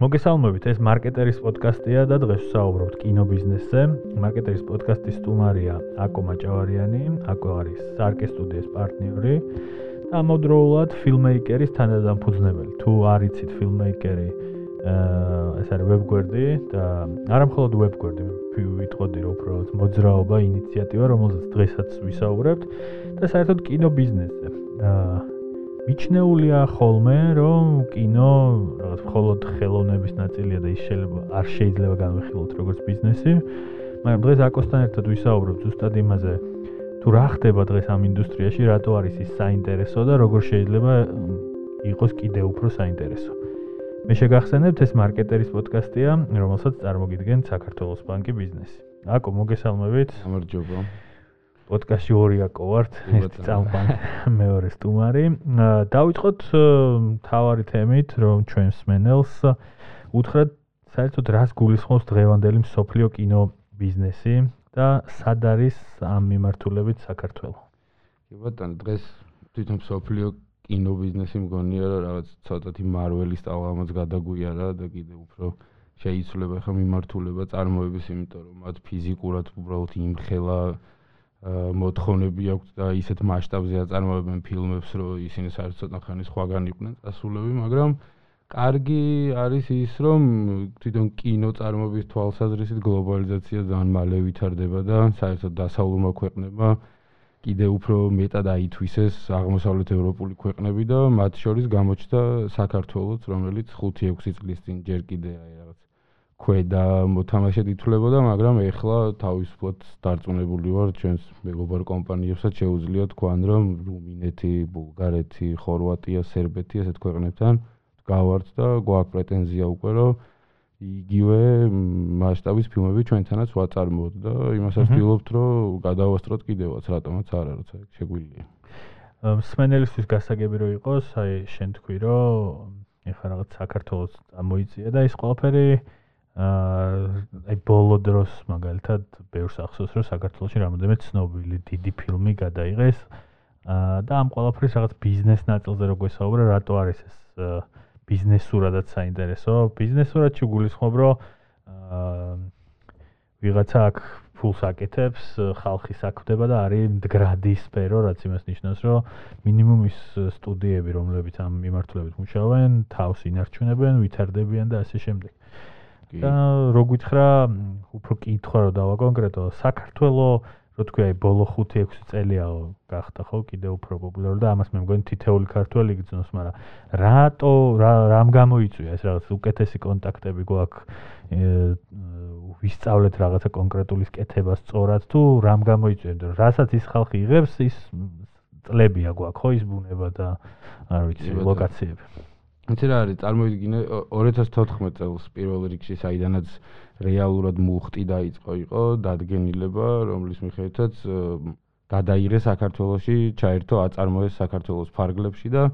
მოგესალმებით, ეს მარკეტერის პოდკასტია და დღეს ვსაუბრობთ კინობიზნესზე. მარკეტერის პოდკასტის სტუმარია აკო მაჭავარიანი, აკო არის სარკე სტუდიის პარტნიორი და ამავდროულად ფილმეიკერის თანადამფუძნებელი. თუ არიცით ფილმეიკერი, ეს არის ვებგვერდი და არა მხოლოდ ვებგვერდი, ვიტყოდი რომ უბრალოდ მოძრაობა, ინიციატივა, რომელზეც დღესაც ვისაუბრებთ და საერთოდ კინობიზნესზე. აა მიჩნეულია ხოლმე, რომ კინო რაღაც მხოლოდ ხელოვნების ნაწილია და ის შეიძლება არ შეიძლება განვიხილოთ როგორც ბიზნესი. მაგრამ დღეს აკოსთან ერთად ვისაუბრებთ ზუსტად იმაზე, თუ რა ხდება დღეს ამ ინდუსტრიაში, რატო არის ის საინტერესო და როგორ შეიძლება იყოს კიდევ უფრო საინტერესო. მე შეგახსენებთ ეს მარკეტერის პოდკასტია, რომელსაც წარმოგიდგენთ საქართველოს ბანკი ბიზნესი. აკო, მოგესალმებით. გამარჯობა. პოდკასტში ორი აკო ვართ, ერთი წამყვანი, მეორე სტუმარი. დავიწყოთ თავარი თემით, რომ ჩვენს მენელს უთხრათ საერთოდ რას გულისხმობს დღევანდელი მსოფლიო კინო ბიზნესი და სად არის ამ მიმართულებით საქართველოს. კი ბატონო, დღეს თვითონ მსოფლიო კინო ბიზნესი მგონია რომ რაღაც ცოტათი მარველის ტალღამაც გადაგვიარა და კიდე უფრო შეიცვლება ხა მიმართულება წარმოების, იმიტომ რომ მათ ფიზიკურად უბრალოდ იმხელა მოთხოვნები აქვს და ისეთ მასშტაბზე აწარმოებენ ფილმებს, რომ ისინი საერთოდ ცოტა ხანი სხვაგან იყვნენ წასულები, მაგრამ კარგი არის ის, რომ თვითონ კინო წარმოების თვალსაზრისით გლობალიზაცია ძალიან მალე ვითარდება და საერთოდ დასავლურმა ქვეყნებმა კიდე უფრო მეტად აითვისეს აღმოსავლეთ ევროპული ქვეყნები და მათ შორის გამოჩნდა საქართველოს, რომელიც 5-6 წლის წინ ჯერ კიდე აი რაღაც ქვედა მოთამაშედ ითვლებოდა, მაგრამ ეხლა თავისუფლად დარწმუნებული ვარ ჩვენს მეგობარ კომპანიებსაც შეუძლია თქვან, რომ რუმინეთი, ბულგარეთი, ხორვატია, სერბეთი ესეთ ქვეყნებთან გავართ და გვაქვს პრეტენზია უკვე, რომ იგივე მასშტაბის ფილმები ჩვენთანაც ვაწარმოოთ და იმასაც ვთქვით, რომ გადავასწროთ კიდევაც, რატომაც არა, როცა შეგვიძლია. სმენელისთვის გასაგები რო იყოს, აი შენ თქვი, რომ ეხლა რაღაც საქართველოს ამოიწია და ის ყველაფერი აი ბოლო დროს მაგალითად ბევრს ახსოვს რომ საქართველოში რამოდენმე ცნობილი დიდი ფილმი გადაიღეს. და ამ ყველაფრის რაღაც ბიზნეს ნაწილზე რო გვესაუბრა რატო არის ეს ბიზნესურადაც საინტერესო? ბიზნესურად შეგულისხმობ რომ ვიღაცა აქ ფულს აკეთებს ხალხი საქმდება და არის მდგრადი სფერო რაც იმას ნიშნავს რომ მინიმუმ ის სტუდიები რომლებიც ამ მიმართულებით მუშაობენ თავს ინარჩუნებენ ვითარდებიან და ასე შემდეგ და რო გითხრა უფრო კითხვა რო დავა კონკრეტო. საქართველოს რო თქვი აი ბოლო 5-6 წელია გახდა ხო? კიდე უფრო პოპულარული და ამას მე მგონი თითეული ქართველი გძნობს მაგრამ რატო რამ გამოიწვია ეს რაღაც უკეთესი კონტაქტები გვაქვს? ვისწავლეთ რაღაცა კონკრეტული კეთება სწორად თუ რამ გამოიწვია? იმიტომ რასაც ის ხალხი იღებს ის წლებია გვაქვს ხო? ის ბუნება და არ ვიცი ლოკაციები იცი რა არის წარმოიდგინე 2014 წელს პირველ რიგში საიდანაც რეალურად მუხტი დაიწყო იყო დადგენილება რომლის მიხედვითაც გადაიღეს საქართველოსი ჩაერთო აწარმოეს საქართველოს ფარგლებში და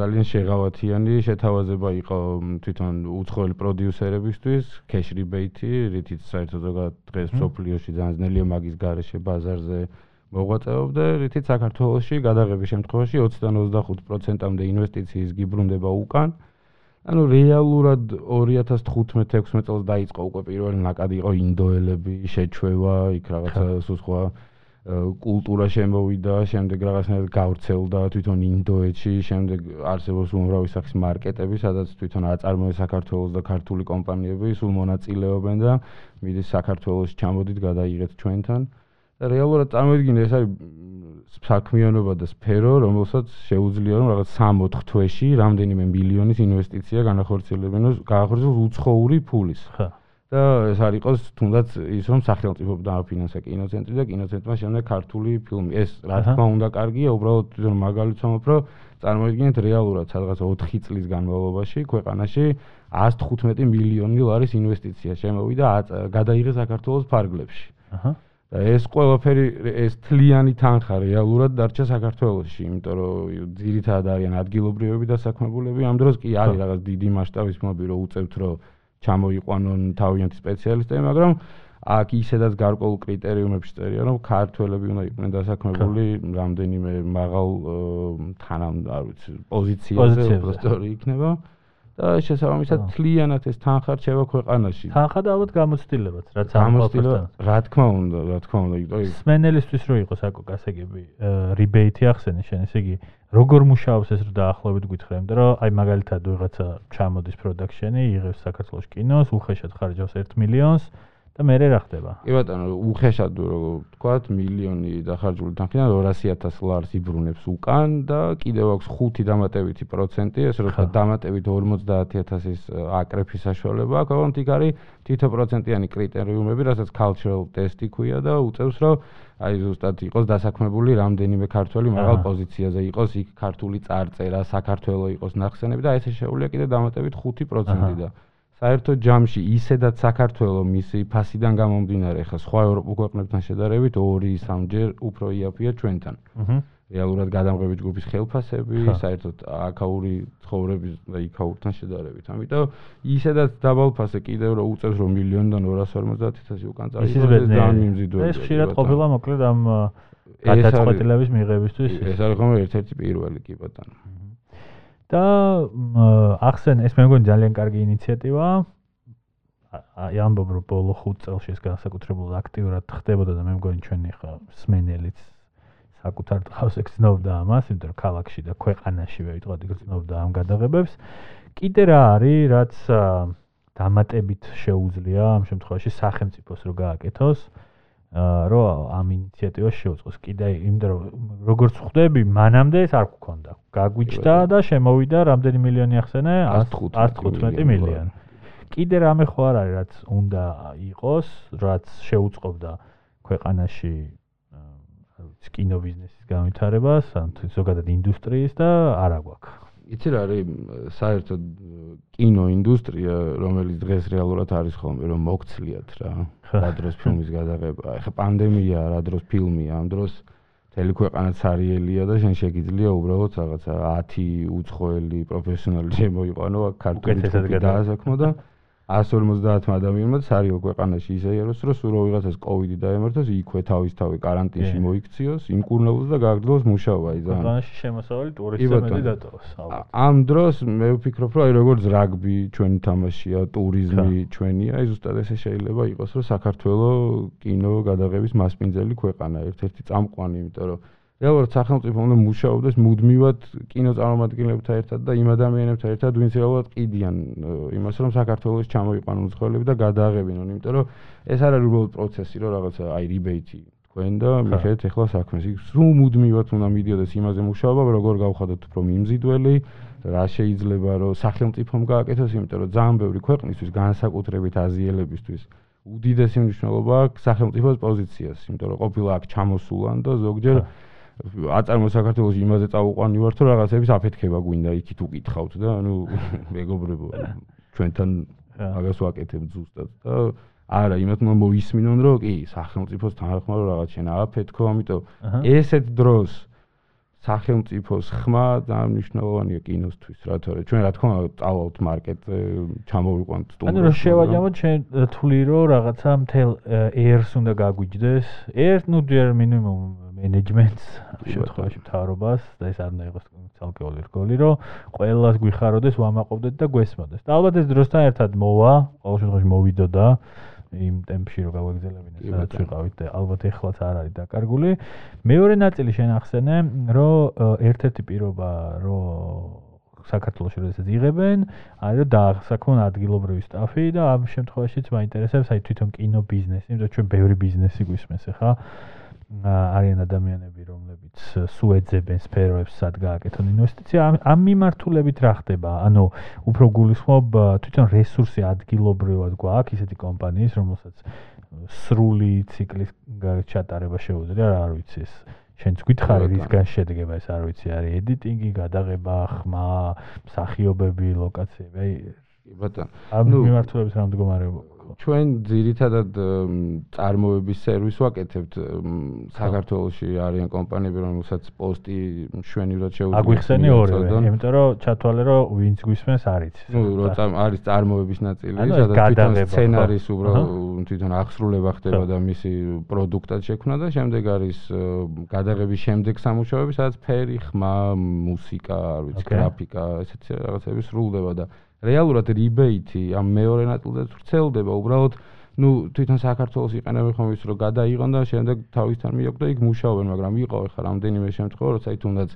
ძალიან შეღავათიანი შეთავაზება იყო თვითონ უცხოელი პროდიუსერებისთვის cash rebate რითიც საერთოდ ზოგადად დღეს სოფლიოში ძალიან ძნელია მაგის garaშე ბაზარზე მოღვაწეობდა, რითიც საქართველოსში გადაღების შემთხვევაში 20-დან 25%-ამდე ინვესტიციის გიბრუნდება უკან. ანუ რეალურად 2015-16 წელს დაიწყო უკვე პირველი ნაკადი იყო ინდოელები, შეჩვევა, იქ რაღაცა სხვა კულტურა შემოვიდა, შემდეგ რაღაცნაირად გავრცელდა თვითონ ინდოეთში, შემდეგ არსებობს უმრავი სახის მარკეტები, სადაც თვითონ აწარმოებს საქართველოს და ქართული კომპანიები, სულ მონაწილეობენ და მიდის საქართველოს ჩამოდით გადაიღეთ ჩვენთან. და რეალურად წარმოიდგინე ეს არის საქმიანობა და სფერო, რომელსაც შეუძლია რომ რაღაც 3-4 თვეში რამდენიმე მილიონის ინვესტიცია განახორციელებინოს, გაახორციელოს უცხოური ფულის. ხა. და ეს არის იყოს თუნდაც ის რომ სახელმწიფო დააფინანსა კინოცენტრი და კინოცენტრმა შემდეგ ქართული ფილმი. ეს რა თქმა უნდა კარგია, უბრალოდ თვითონ მაგალითს ვამბობ, რომ წარმოიდგინეთ რეალურად სადღაც 4 წლის განმავლობაში ქვეყანაში 115 მილიონი ლარის ინვესტიცია შემოვიდა გადაიღეს საქართველოს ფარგლებში. აჰა. ეს ყველაფერი ეს თლიანი თანხა რეალურად დარჩა საქართველოსში, იმიტომ რომ ძირითადად არიან ადგილობრივები და საქმებულები. ამ დროს კი არის რაღაც დიდი მასშტაბის მომბი რომ უწევთ რომ ჩამოიყვანონ თავიანთი სპეციალისტები, მაგრამ აქ ისედაც გარკვეულ კრიტერიუმებში წერია რომ ქართველები უნდა იყვნენ დასაქმებული რამდენიმე მაღალ თანამ არ ვიცი პოზიციაზე უბრალოდ იქნება. და შესაბამისად თლიანად ეს თანხა რჩება ქვეყანაში. თანხა და ალბათ გამოცდილებაც, რაც ამოსტილა, რა თქმა უნდა, რა თქმა უნდა, იმიტომ რომ სმენელისთვის რო იყოს აკო გასაგები, რიბეითი ახსენე შენ, ესე იგი, როგორ მუშაობს ეს რო დაახლოებით გითხრა, იმიტომ რომ აი მაგალითად ვიღაცა ჩამოდის პროდაქშენი, იღებს საქართველოს კინოს, უხეშად ხარჯავს 1 მილიონს და მე რა ხდება? კი ბატონო, უხეშად ვთქვათ, მილიონი დახარჯული თანხიდან 200.000 ლარს იბრუნებს უკან და კიდევ აქვს 5 დამატებითი პროცენტი, ეს როცა დამატებით 50.000-ის აკრეფის საშუალება აქვს, ოღონდ იქ არის თითო პროცენტიანი კრიტერიუმები, რასაც cultural test-ი ქვია და უწევს, რომ აი ზუსტად იყოს დასაქმებული რამდენიმე ქართველი მაღალ პოზიციაზე იყოს, იქ ქართული წარწერა, საქართველოს იყოს ნახსენები და ესე შეუულია კიდევ დამატებით 5% და საერთოდ ჯამში ისედაც საქართველოს მისი ფასიდან გამომდინარე ხა სხვა ევროპულ ქვეყნებთან შედარებით 2-3 ჯერ უფრო იაფია ჩვენთან. აჰა. რეალურად გადამღები ჯგუფის ხელფასები, საერთოდ აკაური ცხოვრების და იქაურთან შედარებით. ამიტომ ისედაც დაბალფასე კიდევ რო უწევს რომ მილიონიდან 250.000 უკან წაიღოს ეს ძალიან მიმზიდველია. ეს ხშირად ყოფილა მოკლედ ამ გადაწყვეტილების მიღებისთვის. ეს არის ხომ ერთ-ერთი პირველი კი ბატონო. და ახსენ ეს მე მგონი ძალიან კარგი ინიციატივაა. აი ამბობ რომ ბოლო 5 წელში ეს განსაკუთრებულად აქტიურად ხდებოდა და მე მგონი ჩვენი ხა სმენელიც საკუთარ თავს ექცნობდა ამას, იმიტომ რომ ქალაქში და ქვეყანაში ვეიტყოდი გრძნობდა ამ გადაღებებს. კიდე რა არის, რაც დამატებით შეუძლია ამ შემთხვევაში სახელმწიფოს რო გააკეთოს? რომ ამ ინიციატივას შეუწყოს. კიდე იმდა რომ როგორც ხვდები, მანამდე ეს არ გქონდა. გაგვიჭდა და შემოვიდა რამდენი მილიონი ახსენე? 115 მილიონი. კიდე რამე ხო არ არის, რაც უნდა იყოს, რაც შეუწყობდა ქვეყანაში კინო ბიზნესის განვითარებას, ან ზოგადად ინდუსტრიის და არა გვაქვს. იცი რა არის საერთოდ კინო ინდუსტრია რომელიც დღეს რეალურად არის ხოლმე რომ მოგცლიათ რა რა დროს ფილმის გადაღება. ეხა პანდემია რა დროს ფილმია ამ დროს მთელი ქვეყანა цаრიელია და შენ შეგიძლია უბრალოდ რაღაცა 10 უცხოელი პროფესიონალი შემოიყვანო აქ ქართული დაასაქმო და 150 ადამიანმა სარიო ქვეყანაში ისაიაროს, რომ სულ ვიღაცას კოვიდი დაემართოს, იქვე თავისთავად каранტინში მოიქციოს, იმკურნალოს და გააგრძელოს მუშაობა იძან. ქვეყანაში შემოსავალი ტურისტზე მეტი დატოვოს, ალბათ. ამ დროს მე ვფიქრობ, რომ აი როგორც რაგბი ჩვენი თამაშია, ტურიზმი ჩვენია, აი ზუსტად ესე შეიძლება იყოს, რომ საქართველოს კინო გადაღების მასპინძელი ქვეყანა, ერთ-ერთი წამყვანი, იმიტომ რომ რეალურად სახელმწიფო უნდა მუშაობდეს მუდმივად კინოწარმომადგენლებთან ერთად და იმ ადამიანებთან ერთად, ვინც რეალურად ყიდიან იმას, რომ საქართველოს ჩამოიყვანონ უცხოელები და გადააღებინონ, იმიტომ რომ ეს არ არის უბრალოდ პროცესი, რომ რაღაცა აი რიბეიტი თქვენ და მიხედეთ ახლა საქმეს. იქ სულ მუდმივად უნდა მიდიოდეს იმაზე მუშაობა, როგორ გავხადოთ უფრო მიმზიდველი, რა შეიძლება რომ სახელმწიფომ გააკეთოს, იმიტომ რომ ძალიან ბევრი ქვეყნისთვის, განსაკუთრებით აზიელებისთვის უდიდესი მნიშვნელობა აქვს სახელმწიფოს პოზიციას, იმიტომ რომ ყოფილი აქ ჩამოსულან და ზოგჯერ აწარმო საქართველოს იმაზე წაუყვანი ვარ თუ რაღაცების აფეთქება გვინდა იქით უკითხავთ და ანუ მეგობრებო ჩვენთან მაგას ვაკეთებ ზუსტად და არა იმათ მოისმინონ რომ კი სახელმწიფოს თანხმობა რაღაც შენ აფეთქო ამიტომ ესეთ დროს სახელმწიფოს ხმა ძალიან მნიშვნელოვანია კინოსთვის რა თქმა უნდა ჩვენ რა თქმა უნდა წავალთ მარკეტზე ჩამოვიყვანთ სტუმრებს ანუ რომ შევაჯამოთ ჩვენ თვლი რომ რაღაცა მთელ ერს უნდა გაგვიჯდეს. ერთ ნუ ჯერ მინიმუმ მენეჯმენტს შემთხვევაში მთავრობას და ეს არ უნდა იყოს ცალკეული რგოლი რომ ყველას გვიხაროდეს ვამაყობდეთ და გვესმოდეს და ალბათ ეს დროსთან ერთად მოვა ყოველ შემთხვევაში მოვიდოდა იმ ტემპში რომ გავაგზელებინე სადაც ვიყავით და ალბათ ეხლაც არ არის დაკარგული. მეორე ნაწილი შენ ახსენე რომ ერთ-ერთი პირობა რომ საქართველოს როდესაც იღებენ, არის რომ დაასაქმონ ადგილობრივი სტაფი და ამ შემთხვევაშიც მაინტერესებს აი თვითონ კინო ბიზნესი, იმიტომ რომ ჩვენ ბევრი ბიზნესი გვისმენს ახლა. არიან ადამიანები, რომლებიც სუეძებენ სფეროებს, სად გააკეთონ ინვესტიცია. ამ მიმართულებით რა ხდება? ანუ უფრო გულისხმობ თვითონ რესურსი ადგილობრივად გვაქვს ისეთი კომპანიის, რომელსაც სრული ციკლის ჩატარება შეუძლია, რა არ ვიცი ეს. შენც გითხარი რისგან შედგება ეს, არ ვიცი, არის ედიტინგი, გადაღება, ხმა, მსახიობები, ლოკაციები. აი, კი ბატონო. ამ მიმართულებით რა მდგომარეობა? ჩვენ ძირითადად წარმოების სერვისს ვაკეთებთ. საქართველოში არიან კომპანიები რომელსაც პოსტი მშვენივრად შეუძლია აგვიხსენი ორივე იმიტომ რომ ჩათვალე რომ ვინც გვისმენს არის ნუ როცა არის წარმოების ნაწილი სადაც თვითონ სცენარის უბრალოდ თვითონ აღსრულება ხდება და მისი პროდუქტად შექმნა და შემდეგ არის გადაღების შემდეგ სამუშაოები სადაც ფერი ხმა მუსიკა არ ვიცი გრაფიკა ესეთი რაღაცები სრულდება და რეალურად rebate ამ მეორე ნაწილზე ვრცელდება უბრალოდ ну თვითონ საქართველოს იყენებენ ხომ ის რომ გადაიღონ და შემდეგ თავისთან მიაქვს და იქ მუშაობენ მაგრამ იყო ახლა რამდენიმე შემთხვევა როცა თუნდაც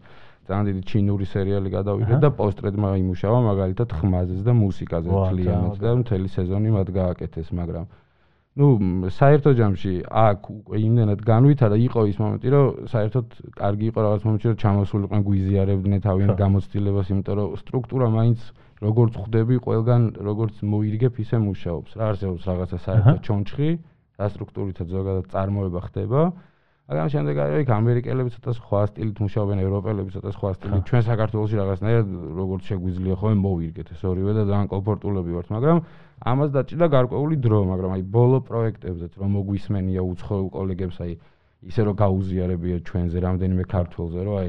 ძალიან დიდი ჩინური სერიალი გადავიღე და პოსტრედმა იმუშავა მაგალითად ხმაზეც და მუსიკაზე თლიანად და მთელი სეზონი მათ გააკეთეს მაგრამ ну საერთო ჯამში აქ უკვე იმდენად განვითარა იყო ის მომენტი რომ საერთოდ კარგი იყო რაღაც მომენტი რომ ჩამოსულიყვენ გვიზიარებდნენ თავიანთ გამოცდილებას იმიტომ რომ სტრუქტურა მაინც როგორც ხვდები ყველგან როგორც მოირგებ ისე მუშაობს რა არსებობს რაღაცა საერთო ჩონჩხი და სტრუქტურითაც ზოგადად წარმოება ხდება. მაგრამ შემდეგ არის იქ ამერიკელები ცოტა სხვა სტილით მუშაობენ ევროპელები ცოტა სხვა სტილით. ჩვენ საქართველოსში რაღაცნაირად როგორც შეგვიძლია ხოლმე მოირგეთ ეს ორივე და ძალიან კომფორტულები ვართ მაგრამ ამას დაჭირდა გარკვეული დრო მაგრამ აი ბოლო პროექტებზეც რომ მოგვისმენია უცხოელ კოლეგებს აი ისე რომ გაუზიარებია ჩვენზე რამდენიმე ქართველზე რომ აი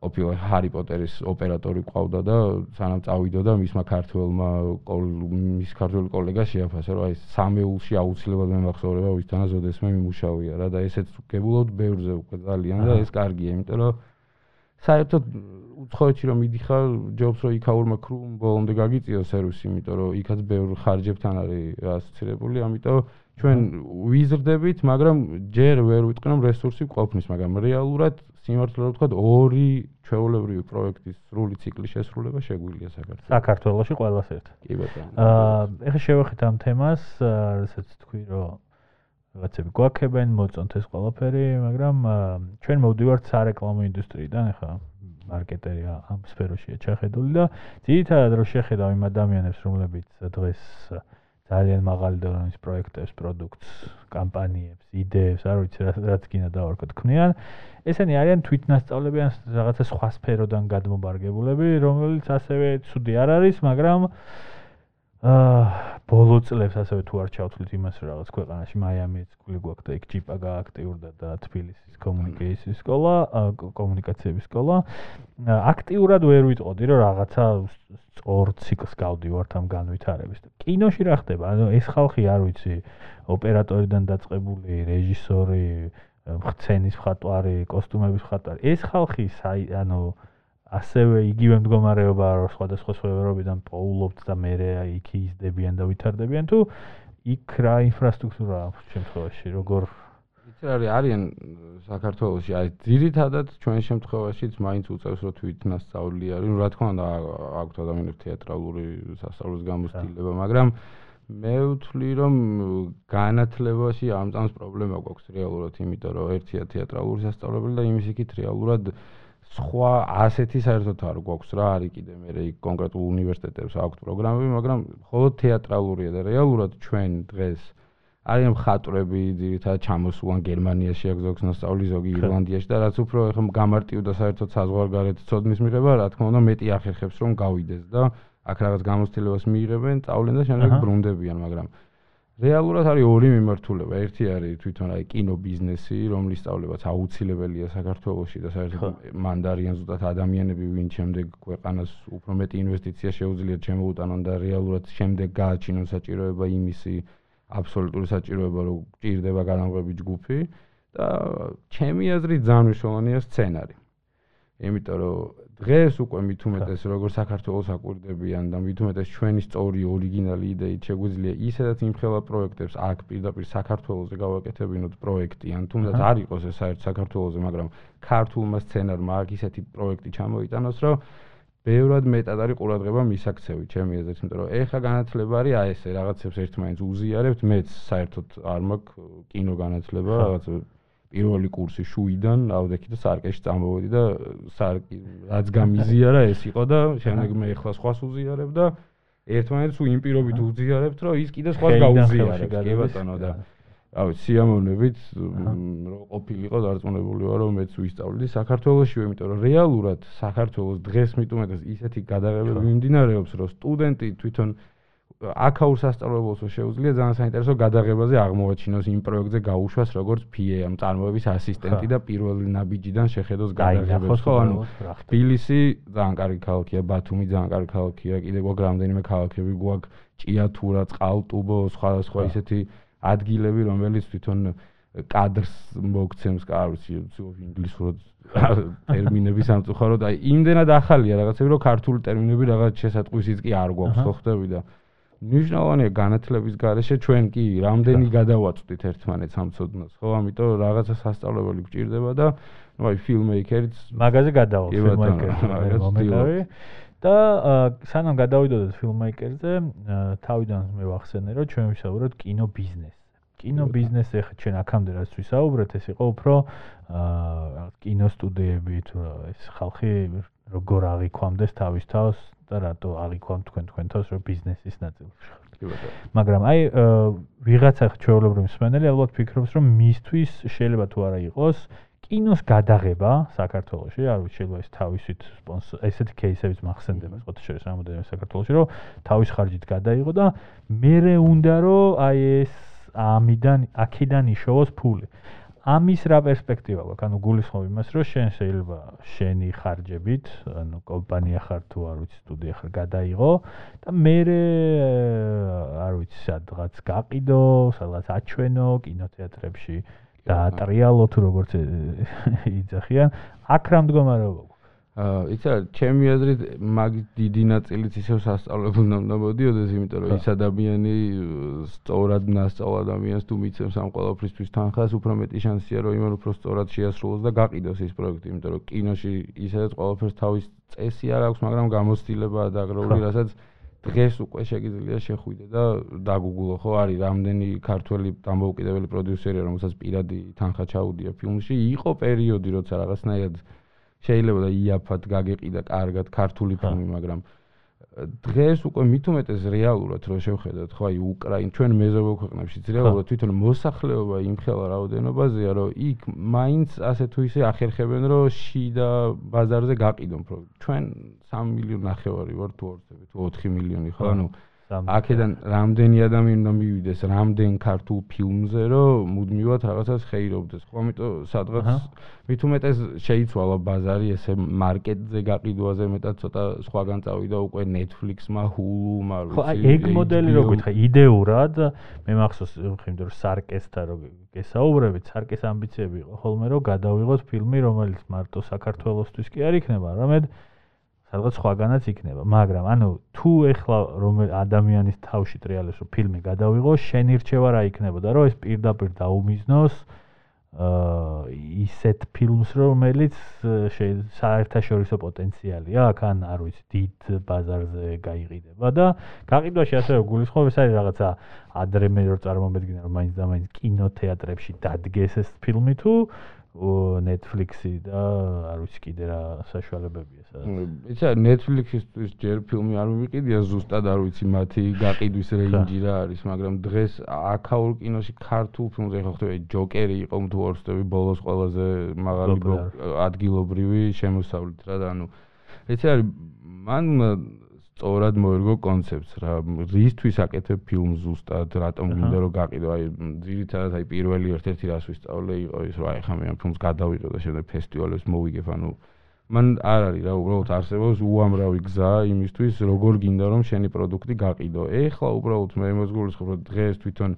ყოფილი ჰარი პოტერის ოპერატორი ყავდა და სანამ წავიდოდა მისმა ქართველმა მის ქართველ კოლეგა შეაფასა რომ აი სამეულში აუცილებლად მემახსოვრება ვისთანაც ოდესმე მიმუშავია რა და ესეც გებულობთ ბევრზე უკვე ძალიან და ეს კარგია იმიტომ რომ საერთოდ უცხოეთში რომ მიდიხარ ჯობს რომ იქაურმა ქრუმ ბოლომდე გაგიწიო სერვისი იმიტომ რომ იქაც ბევრ ხარჯებთან არის ასოცირებული ამიტომ ჩვენ ვიზრდებით მაგრამ ჯერ ვერ ვიტყვი რომ რესურსი ყოფნის მაგრამ რეალურად სიმართლე რომ ვთქვა, ორი ჩვეულებრივი პროექტის სრული ციკლი შესრულება შეგვიძლია საქართველოს. საქართველოსში ყველას ერთად. კი ბატონო. აა ეხლა შევეხეთ ამ თემას, რასაც თქვი, რომ რაღაცები გვაქებენ, მოწონთ ეს ყველაფერი, მაგრამ ჩვენ მოვდივართ სარეკლამო ინდუსტრიიდან, ეხლა მარკეტერი ამ სფეროშია ჩახედული და ძირითადად რომ შეხედავ იმ ადამიანებს, რომლებიც დღეს ძალიან მაღალი დონის პროექტებს, პროდუქტს, კამპანიებს, იდეებს, არ ვიცი რა რაც გინდა დავარქოთ, ქმნიან. ესენი არიან თვითნასწავლები ან რაღაცა სხვა სფეროდან გადმობარგებულები, რომელიც ასევე ცუდი არ არის, მაგრამ აა ბოლო წლებს ასევე თუ არ ჩავთვლით იმას რომ რაღაც ქვეყანაში მაიამიც გული გვაქვს და იქ ჯიპა გააქტიურდა და თბილისის კომუნიკაციების სკოლა, კომუნიკაციების სკოლა. აქტიურად ვერ ვიტყოდი რომ რაღაცა სწორ ციკლს გავდივართ ამ განვითარების. კინოში რა ხდება? ანუ ეს ხალხი არ ვიცი, ოპერატორიდან დაწყებული რეჟისორი, ხცენის მხატვარი, კოსტუმების მხატვარი. ეს ხალხი ანუ ასევე იგივე მდგომარეობა რო სხვადასხვა სფეროებიდან პოულობთ და მე იქ იზდებიან და ვითარდებიან თუ იქ რა ინფრასტრუქტურა აქვს შემთხვევაში როგორ? იცი არის არიან საქართველოსში აი ძირითადად ჩვენ შემთხვევაშიც მაინც უწევს რომ თვითნასწავლი არის. ну რა თქმა უნდა აქვს ადამიანებს თეატრალური სასწავლებლის გამოცდილება მაგრამ მე ვთვლი რომ განათლებაში ამ წამს პრობლემა გვაქვს რეალურად იმიტომ რომ ერთია თეატრალური სასწავლებელი და იმის იქით რეალურად სხვა ასეთი საერთოდ არ გვაქვს რა არის კიდე მე იქ კონკრეტულ უნივერსიტეტებს აქვს პროგრამები მაგრამ მხოლოდ თეატრალურია და რეალურად ჩვენ დღეს არიან მხატვრები ძირითადად ჩამოსულან გერმანიაში აქვს ზოგს ნასწავლი ზოგი ირლანდიაში და რაც უფრო ეხა გამარტივდა საერთოდ საზღვარგარეთ ცოდნის მიღება რა თქმა უნდა მეტი ახერხებს რომ გავიდეს და აქ რაღაც გამოცდილებას მიიღებენ წავლენ და შემდეგ ბრუნდებიან მაგრამ რეალურად არის ორი მიმართულება. ერთი არის თვითონ აი კინო ბიზნესი, რომლის სწავლებაც აუცილებელია საქართველოში და საერთოდ მანდარიან ზუსტად ადამიანები, ვინ შემდეგ ქვეყანას უფრო მეტი ინვესტიცია შეუძლიათ შემოუტანონ და რეალურად შემდეგ გააჩინონ საჭიროება იმისი აბსოლუტური საჭიროება, რომ ჭირდება განამღები ჯგუფი და ჩემი აზრით ძალიან მნიშვნელოვანია სცენარი. იმიტომ რომ დღეს უკვე მით უმეტეს როგორ საქართველოს აკვირდებიან და მით უმეტეს ჩვენი სწორი ორიგინალი იდეით შეგვიძლია ისედაც იმხელა პროექტებს აქ პირდაპირ საქართველოსზე გავაკეთებინოთ პროექტი ან თუნდაც არ იყოს ეს საერთოდ საქართველოსზე მაგრამ ქართულმა სცენარმა აქ ისეთი პროექტი ჩამოიტანოს რომ ბევრად მეტად არის ყურადღება მისაქცევი ჩემი აზრით იმიტომ რომ ეხა განათლება არის აი ესე რაღაცებს ერთმანეთს უზიარებთ მეც საერთოდ არ მაქვს კინო განათლება რაღაც პირველი კურსი შუიდან ავდექი და სარკეში წამოვედი და სარკი რაც გამიზიარა ეს იყო და შემდეგ მე ახლა სხვას უზიარებ და ერთმანეთს უ იმპირობით უზიარებთ რომ ის კიდე სხვას გაუზიარებს კი ბატონო და რავი სიამოვნებით რომ ყოფილიყო დარწმუნებული ვარ რომ მეც ვისწავლდი საქართველოსში იმიტომ რომ რეალურად საქართველოს დღეს მithumetes ისეთი გადაღებები მიმდინარეობს რომ სტუდენტი თვითონ აქაურ სასწავლებელს შეუძლია ძალიან საინტერესო გადაღებაზე აღმოაჩინოს იმ პროექტზე გაუშვას როგორც PA ამ წარმოების ასისტენტი და პირველი ნაბიჯიდან შეხედოს გადაღებებს ხო ანუ თბილისი ძალიან კარგი ქალაქია ბათუმი ძალიან კარგი ქალაქია კიდევ გვაქვს რამდენიმე ქალაქები გვაქვს ჭიათურა წყალტუბო სხვა სხვა ისეთი ადგილები რომელიც თვითონ კადრს მოგცემს, არ ვიცი, ინგლისურად ტერმინები სამწუხაროდ, აი იმდენად ახალია რაღაცები, რომ ქართული ტერმინები რაღაც შესატყვისიც კი არ გვაქვს, ხო ხდები და ნიშნავანია განათლების garaშე ჩვენ კი რამდენი გადავაწვდით ერთმანეთს ამ ცოდნას, ხო? ამიტომ რაღაცა სასწავლებელი გჭირდება და ну აი ფილმეიკერიც მაგაზე გადავალ ფილმეიკერზე მომენტავი და სანამ გადავიდოდეთ ფილმეიკერზე, თავიდან მე ვახსენე, რომ ჩვენ ვისაუბროთ კინო ბიზნესზე. კინო ბიზნესი ახლა ჩვენ აქამდე რაც ვისაუბრეთ, ეს იყო უფრო აა კინო სტუდიები თუ ეს ხალხი როგორ აღიქვამდეს თავის თავს და რატო აღიქვამ თქვენ თქვენთავს რომ ბიზნესის ნაწილში ხართ. კი ბატონო. მაგრამ აი ვიღაცა ჩვეულებრივი მსმენელი ალბათ ფიქრობს რომ მისთვის შეიძლება თუ არა იყოს კინოს გადაღება საქართველოში, არ შეიძლება ეს თავისით სპონსორ ესეთი кейსებიც მახსენდება ყოველთვის რამოდენიმე საქართველოში, რომ თავის ხარჯით გადაიღო და მე უნდა რომ აი ეს ამიდან აქედან იშოვოს ფული. ამის რა პერსპექტივა გაქვს? ანუ გულისხმობ იმას, რომ შენ შეიძლება შენი ხარჯებით, ანუ კომპანია ხარ თუ არ ვიცი, სტუდია ხარ, გადაიღო და მე არ ვიცი, სადღაც გაყიდო, სადღაც აჩვენო კინოთეატრებში და ტრიალო თუ როგორც იძახიან, აქ რა მდგომარეობა აა იცი რა ჩემი აზრით მაგ დიდი ნაწილიც ისევ სასწავლებლად უნდა მოდიოდეს იმიტომ რომ ის ადამიანი სწორად ნასწავლ ადამიანს თუ მიცემს ამ ყოველფრისთვის თანხას უფრო მეტი შანსია რომ იმან უფრო სწორად შეასრულოს და გაყიდოს ის პროექტი იმიტომ რომ კინოში ისედაც ყოველფერს თავის წესი არ აქვს მაგრამ გამოცდილება და აგროვული რასაც დღეს უკვე შეგიძლია შეხვიდე და დაგუგულო ხო? არის რამდენი ქართველი დამოუკიდებელი პროდიუსერია რომელსაც პირადი თანხა ჩაუდია ფილმში. იყო პერიოდი როცა რაღაცნაირად შეიძლება და იაფად გაგეყიდა კარგად ქართული ფილმი, მაგრამ დღეს უკვე მithumetes რეალურად რო შევხედოთ, ხო აი უკრაინ ჩვენ მეზობელ ქვეყნებში რეალურად თვითონ მოსახლეობა იმხელა რაოდენობაზეა, რომ იქ მაინც ასე თუ ისე ახერხებენ, რომ შიდა ბაზარზე გაყიდონ პროექტი. ჩვენ 3 მილიონი ნახევარი ვარ თუ 4 მილიონი, ხო? ანუ აქედან რამდენი ადამიანი უნდა მივიდეს? რამდენ ქართულ ფილმზე რომ მუდმივად რაღაცას ხეირობდეს? ხო ამიტომ სადღაც მით უმეტეს შეიცვალა ბაზარი ესე მარკეტზე გაყიდვაზე მეტად ცოტა სხვაგან წავიდა უკვე Netflix-მა, Hulu-მა ხო აი ეგ მოდელი რო გითხა იდეურად მე მახსოვს ხიმდე რომ სარკესთან რო გესაუბრებით სარკეს ამბიციები იყო. ხოლმე რომ გადავიღოთ ფილმი რომელიც მარტო საქართველოსთვის კი არ იქნება არამედ სადღაც სხვაგანაც იქნება, მაგრამ ანუ თუ ეხლა რომ ადამიანის თავში ტრიალებს რომ ფილმი გადავიღო, შენ ირჩევა რა იქნებოდა, რომ ეს პირდაპირ დაუმიზნოს აა ისეთ ფილმს, რომელიც საერთაშორისო პოტენციალი აქვს, ან არ ვიცი, დიდ ბაზარზე გაიყიდება და გაყიდვაში ასევე გულისხმობს ეს არის რაღაცა ადრე მე რო წარმომედგინე რომ მაინც და მაინც კინოთეატრებში დადგეს ეს ფილმი თუ Netflix-ი და არ ვიცი კიდე რა საშუალებებია სადაც. იცი Netflix-ისთვის ჯერ ფილმი არ მივიყიდია ზუსტად არ ვიცი მათი გაყიდვის რეინჯი რა არის, მაგრამ დღეს აქაურ კინოში ქართულ ფილმზე ხო ხდება ჯოკერი იყო თუ არ ვსწრები ბოლოს ყველაზე მაღალი ადგილობრივი შემოსავლით რა და ანუ იცი არის მან სწორად მოერგო კონცეფტს რა რისთვის აკეთებ ფილმს ზუსტად რატომ გინდა რომ გაყიდო? აი ძირითადად აი პირველი ერთ-ერთი რას ვისწავლე იყო ის რომ აი ხა მე ამ ფილმს გადავიღო და შემდეგ ფესტივალებს მოვიგებ ანუ მან არ არის რა უბრალოდ არსებობს უამრავი გზა იმისთვის როგორ გინდა რომ შენი პროდუქტი გაყიდო. ეხლა უბრალოდ მე მოზგულისხმობ რომ დღეს თვითონ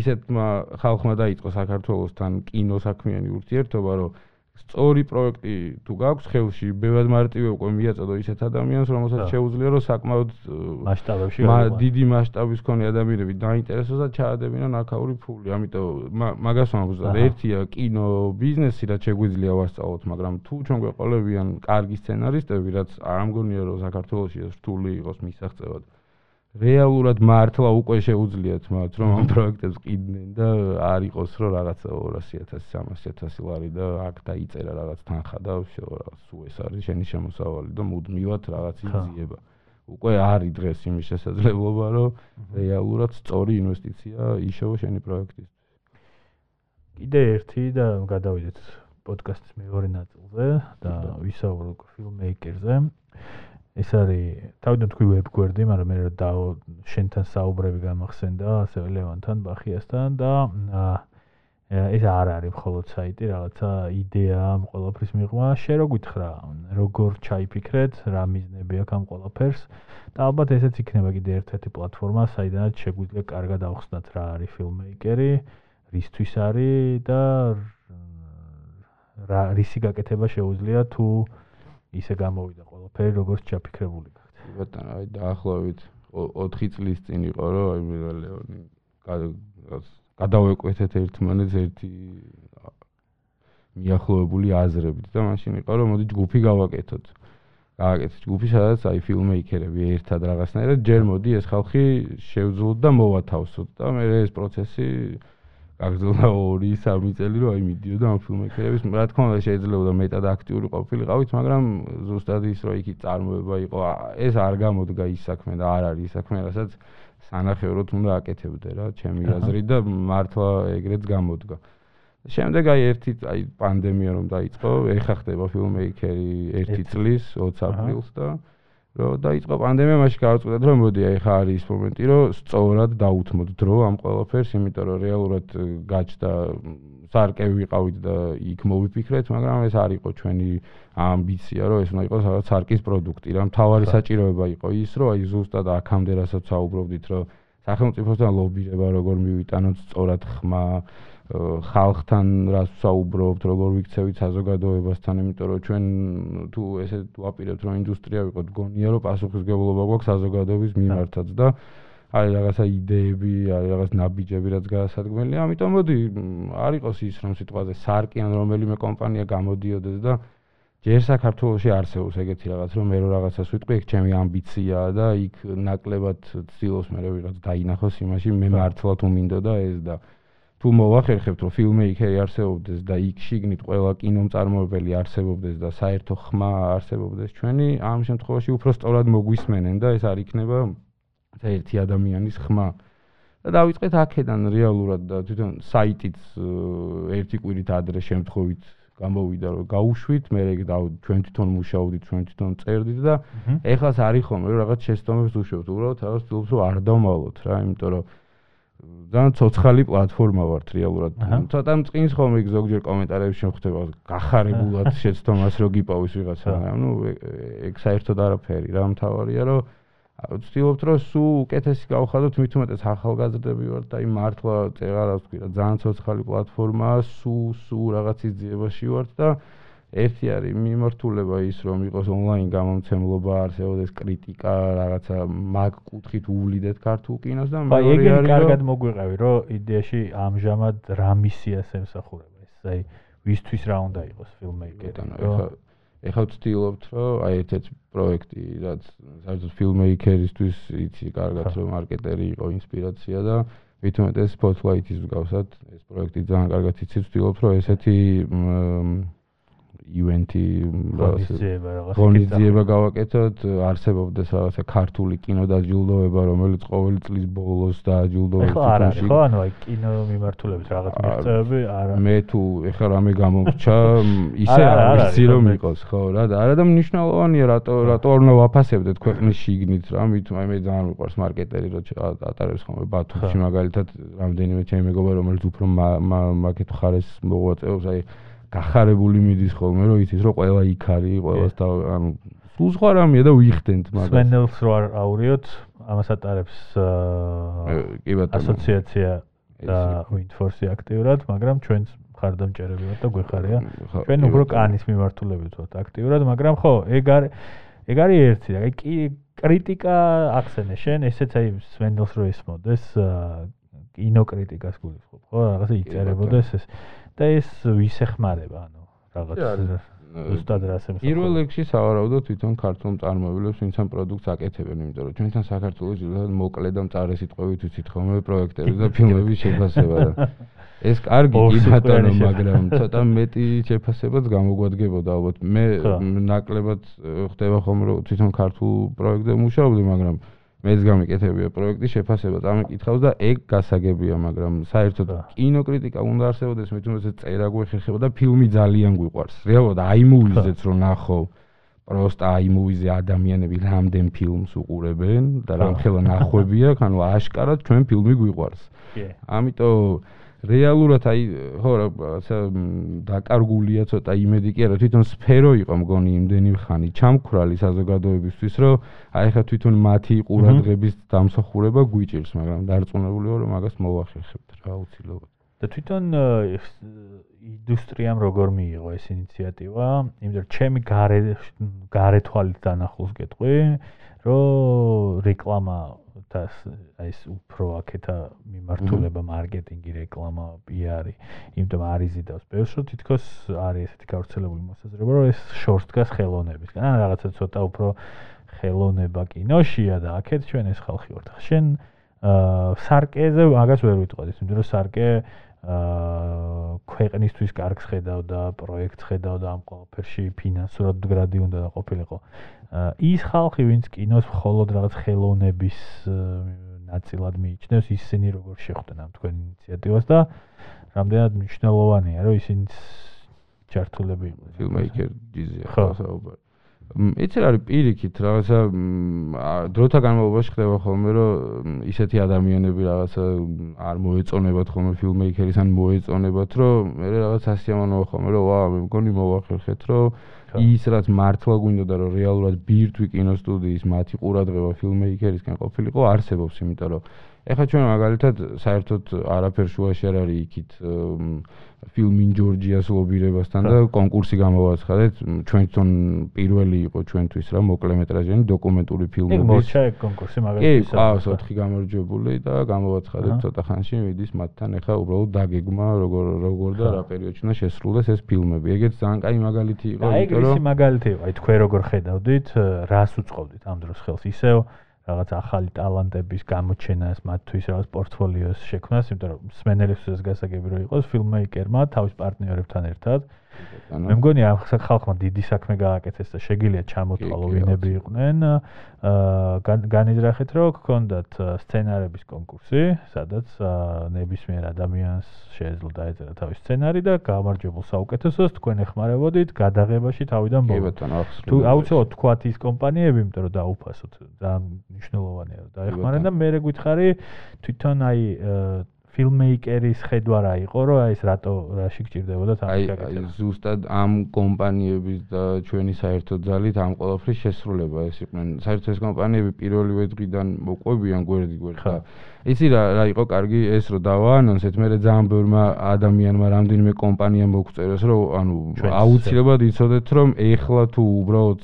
ისეთმა ხალხმა დაიწყო საქართველოსთან კინოსაქმიანი ურთიერთობა რომ სწორი პროექტი თუ გაქვს ხელში, ბევრად მარტივია უკვე მიაწოდო ისეთ ადამიანს, რომელსაც შეუძლია რომ საკმაოდ მასშტაბებში დიდი მასშტაბის მქონე ადამიანები დაინტერესოს და ჩაადებინონ აქაური ფული. ამიტომ მაგას ვამბობ, ერთია კინო ბიზნესი, რაც შეგვიძლია ვასწავლოთ, მაგრამ თუ ჩვენ გვეყოლებიან კარგი სცენარისტები, რაც არ ამგონია რომ საქართველოს ეს რთული იყოს მისაღწევად. რეალურად მართლა უკვე შეუძლიათ მათ რომ ამ პროექტებს ყიდნენ და არ იყოს რომ რაღაცა 200000 300000 ლარი და აქ დაიწერა რაღაც თანხა და რაღაც უეს არის შენი შემოსავალი და მუდმივად რაღაც იძიება უკვე არის დღეს იმის შესაძლებლობა რომ რეალურად სწორი ინვესტიცია იშოვო შენი პროექტისთვის კიდე ერთი და გადავიდეთ პოდკასტის მეორე ნაწილზე და ვისაუბროთ ფილმეიკერზე ეს არის თავიდან თქვი ვებგვერდი, მაგრამ მე და შენთან საუბრები გამახსენდა, ასევე ლევანთან, ბახიასთან და ეს არ არის მხოლოდ საიტი, რაღაცა იდეა ამ ყველაფრის მიღმა. შე რო გითხრა, როგორ ჩაიფიქრეთ, რა მიზნები აქვს ამ ყველაფერს და ალბათ ესეც იქნება კიდე ერთ-ერთი პლატფორმა, საიდანაც შეგვიძლია კარგად ავხსნათ რა არის ფილმეიკერი, რისთვის არის და რა რისი გაკეთება შეუძლია თუ ისე გამოვიდა ყველაფერი როგორც ჩაფიქრებული გახდა. ბატონო, აი დაახლოებით 4 წლის წინ იყო რომ აი მე ლეონი გადავეკვეთეთ ერთმანეთს ერთი მიახლოებული აზრებით და მაშინ იყო რომ მოდი ჯგუფი გავაკეთოთ. გააკეთეთ ჯგუფი, სადაც აი ფილმეიქერები ერთად რაღაცნაირად ჯერ მოდი ეს ხალხი შევძლოთ და მოვათავსოთ და მე ეს პროცესი გაგრძელდა 2-3 წელი რომ აი მიდიოდა ამ ფილმექერების რა თქმა უნდა შეიძლება მეტად აქტიური ყოფილიყავით მაგრამ ზუსტად ის რომ იქი წარმოება იყო ეს არ გამოდგა ის საქმე და არ არის ის საქმე რასაც სანახევროდ უნდა აკეთებდე რა ჩემი აზრით და მართლა ეგრეც გამოდგა. შემდეგ აი ერთი აი პანდემია რომ დაიწყო ეხა ხდება ფილმეიქერი 1 წლის 20 აპრილს და დაიწყო პანდემია, მაშინ გავაწყვეტეთ, რომ მოდი, აი ხა არის მომენტი, რომ სწორად დაუთმოთ დრო ამ ყველაფერს, იმიტომ რომ რეალურად გაჩნდა სარკევი ვიყავით და იქ მოვიფიქრეთ, მაგრამ ეს არ იყო ჩვენი ამბიცია, რომ ეს უნდა იყოს რაღაც სარკის პროდუქტი, რა მთავარი საჭიროება იყო ის, რომ აი ზუსტად აქამდე რასაც საუბრობდით, რომ სახელმწიფოსთან ლობირება როგორ მივიტანოთ სწორად ხმა ხალხთან რას საუბრობთ, როგორ ვიქცევით საზოგადოებასთან, იმიტომ რომ ჩვენ თუ ესე ვაპირებთ რომ ინდუსტრია ვიყოთ, გონია რომ პასუხისგებლობა გვაქვს საზოგადოების მიმართაც და არის რაღაცა იდეები, არის რაღაც ნაბიჯები, რაც გაასადგმელია, ამიტომ მოდი არ იყოს ის რომ სიტყვაზე სარკიან რომელიმე კომპანია გამოდიოდეს და ჯერ საქართველოსი არსებობს ეგეთი რაღაც, რომ მე რო რაღაცას ვიტყვი, ეგ ჩემი ამბიციაა და იქ ნაკლებად ცდილობს მე რაღაც დაინახოს იმაში, მე მართლა თუ მინდოდა ეს და თუ მოვახერხებთ რომ ფილმეიქერი არსებობდეს და იქ შიგნით ყველა კინომწარმოებელი არსებობდეს და საერთო ხმა არსებობდეს ჩვენი ამ შემთხვევაში უფრო სწორად მოგვისმენენ და ეს არ იქნება ერთი ადამიანის ხმა. და დავიწყეთ აქედან რეალურად და თვითონ საიტიც ერთი კვირით ადრე შემთხვევით გამოვიდა რომ გაუშვით მე ეგ და ჩვენ თვითონ მუშაობდით ჩვენ თვითონ წერდით და ეხლაც არის ხომ რომ რაღაც შეცდომებს უშვებთ უბრალოდ რაღაც თულს რომ არ დავმალოთ რა იმიტომ რომ ძალიან ცოცხალი პლატფორმა ვართ რეალურად. ცოტა მწყინს ხოლმე ზოგჯერ კომენტარებში შეხვდება გახარებულად შეცდომას რო გიპოვის ვიღაცა. ანუ ეგ საერთოდ არაფერი რა მთავარია რომ ვცდილობთ რომ სულ უკეთესი გავხადოთ მით უმეტეს ახალგაზრდები ვართ და იმ მართლა წერა ვთქვი რა ძალიან ცოცხალი პლატფორმაა სულ სულ რაღაც იძიებაში ვართ და ერთი არის მიმართულება ის რომ იყოს ონლაინ გამომცემლობა არსებობდეს კრიტიკა რაღაცა მაგ კუთხით უვლიდეთ ქართულ კინოს და მეორე არის რომ აი ეგ კარგად მოგვიყევი რომ იდეაში ამჟამად რა მისიას ემსახურება ეს აი ვისთვის რა უნდა იყოს ფილმეიკერი ეხლა ეხლა ვცდილობთ რომ აი ერთ-ერთ პროექტი რაც საერთოდ ფილმეიკერისთვის იცი კარგად რომ მარკეტერი იყო ინსპირაცია და ვითომ ეს სპოტლაითის მსგავსად ეს პროექტი ძალიან კარგად იცი ვცდილობთ რომ ესეთი ივენთი ღონისძიება გავაკეთოთ არსებობდეს რაღაცა ქართული კინო დაჯილდოება რომელიც ყოველი წლის ბოლოს დაჯილდოებს ხო არა ხო ანუ აი კინო მიმართულებით რაღაც მიღწევები არა. მე თუ ეხლა რამე გამომრჩა ისე არ ვიცი რომ იყოს ხო რა და არა და მნიშვნელოვანია რატო რატო არ უნდა ვაფასებდეთ ქვეყნის შიგნით რა მით მე ძალიან მიყვარს მარკეტერი რო ატარებს ხოლმე ბათუმში მაგალითად რამდენიმე ჩემი მეგობარი რომელიც უფრო მაგეთ ხარეს მოღვაწეობს აი გახარებული მიდის ხოლმე რომ იცის რომ ყველა იქ არის ყველას და ანუ სულ სხვა რამეა და ვიხდენთ მაგას. სვენელს რო არ აურიოთ ამას ატარებს კი ბატონო. ასოციაცია და ვინფორსი აქტიურად მაგრამ ჩვენც ხარდამჭერები ვართ და გვეხარია. ჩვენ უფრო კანის მიმართულებით ვართ აქტიურად მაგრამ ხო ეგ არის ეგ არის ერთი და კი კრიტიკა ახსენე შენ ესეც აი სვენელს რო ესმოდეს კინოკრიტიკას გულისხმობ ხო? რაღაცა იწერებოდეს ეს და ეს ვისეხმარება ანუ რაღაც უსტად რასემს პირველ რიგში სავარაუდოდ თვითონ ქართულ მწარმოებლებს ვინც ამ პროდუქტს აკეთებენ იმიტომ რომ ჩვენთან საქართველოს ძილად მოკლე და მწარე სიტყვებით ვიცით ხოლმე პროექტები და ფილმების შეფასება და ეს კარგი კი ბატონო მაგრამ ცოტა მეტი შეფასებაც გამოგვადგებოდა ალბათ. მე ნაკლებად ხდება ხოლმე რომ თვითონ ქართულ პროექტზე მუშაობდი მაგრამ მეც გამიკეთებია პროექტი შეფასება წამიკითხავს და ეგ გასაგებია მაგრამ საერთოდ კინოკრიტიკა უნდა არსებობდეს მე თუნდაც წერა გვეხერხება და ფილმი ძალიან გვიყვარს. რეალურად აი მუვიზეც რომ ნახო პროსტ აი მუვიზე ადამიანები რამდენ ფილმს უყურებენ და რამხელა ნახვებია ანუ აშკარად ჩვენ ფილმი გვიყვარს. ამიტომ რეალურად აი ხო რაღაცა დაკარგულია ცოტა იმედი კი არა თვითონ სფერო იყო მგონი იმდენი ხანი ჩამქრალი საზოგადოებისთვის რომ აი ხა თვითონ მათი ყურადღების დამსახურება გვიჭირს მაგრამ დარწმუნებული ვარ რომ მაგას მოვახერხებთ რა უცილებლად და თვითონ ინდუსტრიამ როგორ მიიღო ეს ინიციატივა? რომ ჩემი გარე გარე თვალით დანახულს გეტყვი, რომ რეკლამა და ეს უფრო აქეთა მიმართულება მარკეტინგი, რეკლამა, პიარი, იმიტომ არის ზიდავს ბევრს, რომ თითქოს არის ესეთი გავრცელებული მოსაზრება, რომ ეს შორს დგას ხელოვნებისგან. ან რაღაცა ცოტა უფრო ხელოვნება კინოშია და აქეთ ჩვენ ეს ხალხი ვართ. შენ აა სარკეზე მაგას ვერ ვიტყოდი, იმიტომ რომ სარკე აა ქვეყნისთვის კარგს ხედავდა, პროექტს ხედავდა ამ ყველაფერში ფინანსურად გრადი უნდა ყოფილიყო. ის ხალხი, ვინც კინოს მხოლოდ რაღაც ხელოვნების ნაწილად მიიჩნევს, ისინი როგორ შეხვდნენ ამ თქვენ ინიციატივას და რამდენად მნიშვნელოვანია, რომ ისინი ჩართულები იყვნენ ფილმეიკერ დიზი ახლა საუბარი. იცი რა არის პირიქით რაღაცა დროთა განმავლობაში ხდება ხოლმე რომ ისეთი ადამიანები რაღაცა არ მოეწონებათ ხოლმე ფილმეიქერის ან მოეწონებათ რომ მე რაღაც ასიამანოა ხოლმე რომ ვა მე მგონი მოვახერხეთ რომ ის რაც მართლა გვინდოდა რომ რეალურად ბირთვი კინოსტუდიის მათი ყურადღება ფილმეიქერისგან ყოფილიყო არსებობს იმიტომ რომ ეხლა ჩვენ მაგალითად საერთოდ არაფერ შუაში არ არის იქით ფილმინ ჯორჯიას ლობირებასთან და კონკურსი გამოვაცხადეთ. ჩვენ თვითონ პირველი იყო ჩვენთვის რა მოკლემეტრაჟიანი დოკუმენტური ფილმების. კი მოჩა ეგ კონკურსი მაგალითად კი ყავს 4 გამარჯვებული და გამოვაცხადეთ ცოტა ხანში მიდის მათთან ეხლა უბრალოდ დაგეგმა როგორ როგორ და რა პერიოდში უნდა შესრულდეს ეს ფილმები. ეგეც ძალიან კაი მაგალითი იყო იმიტომ რომ ეს მაგალითი აი თქვენ როგორ ხედავდით რას უწყობდით? ამ დროს ხელს ისევ რაღაც ახალი ტალანტების გამოჩენას, მათთვის რაღაც პორტფოლიოს შექმნას, იმიტომ რომ სმენელისთვის გასაგები რო იყოს ფილმეიკერმა თავის პარტნიორებთან ერთად მე მგონი ამ ხალხმა დიდი საქმე გააკეთეს და შეგიძლია ჩამოთვალო ვინები იყვნენ აა განიზრახეთ რომ გქონდათ სცენარების კონკურსი სადაც ნებისმიერ ადამიანს შეეძლო დაეწერა თავის სცენარი და გამარჯვებულ საუკეთესოს თქვენ ეხმარებოდით გადაღებაში თავიდან ბოლომდე. ბატონო, ახსოვს. თუ აუცილებლად თქვათ ის კომპანიები, იმიტომ რომ დაუფასოთ, ძალიან მნიშვნელოვანია რომ დაეხმარენ და მე რეგვითხარი თვითონ აი ფილმეიკერის ხედვა რა იყო, რომ აი ეს რატო რაში გჭირდებოდა თამაში გაკეთება. აი ზუსტად ამ კომპანიების და ჩვენი საერთო ძალით ამ ყოველფრის შესრულება ეს იყვნენ. საერთოდ ეს კომპანიები პირველივე დღიდან მოყვებიან გვერდი გვერდი და იცი რა რა იყო კარგი ეს რომ დავაანონსეთ, მე ძალიან ბევრმა ადამიანმა რამდენიმე კომპანია მოგწერეს, რომ ანუ აუცილებლად იცოდეთ, რომ ეხლა თუ უბრალოდ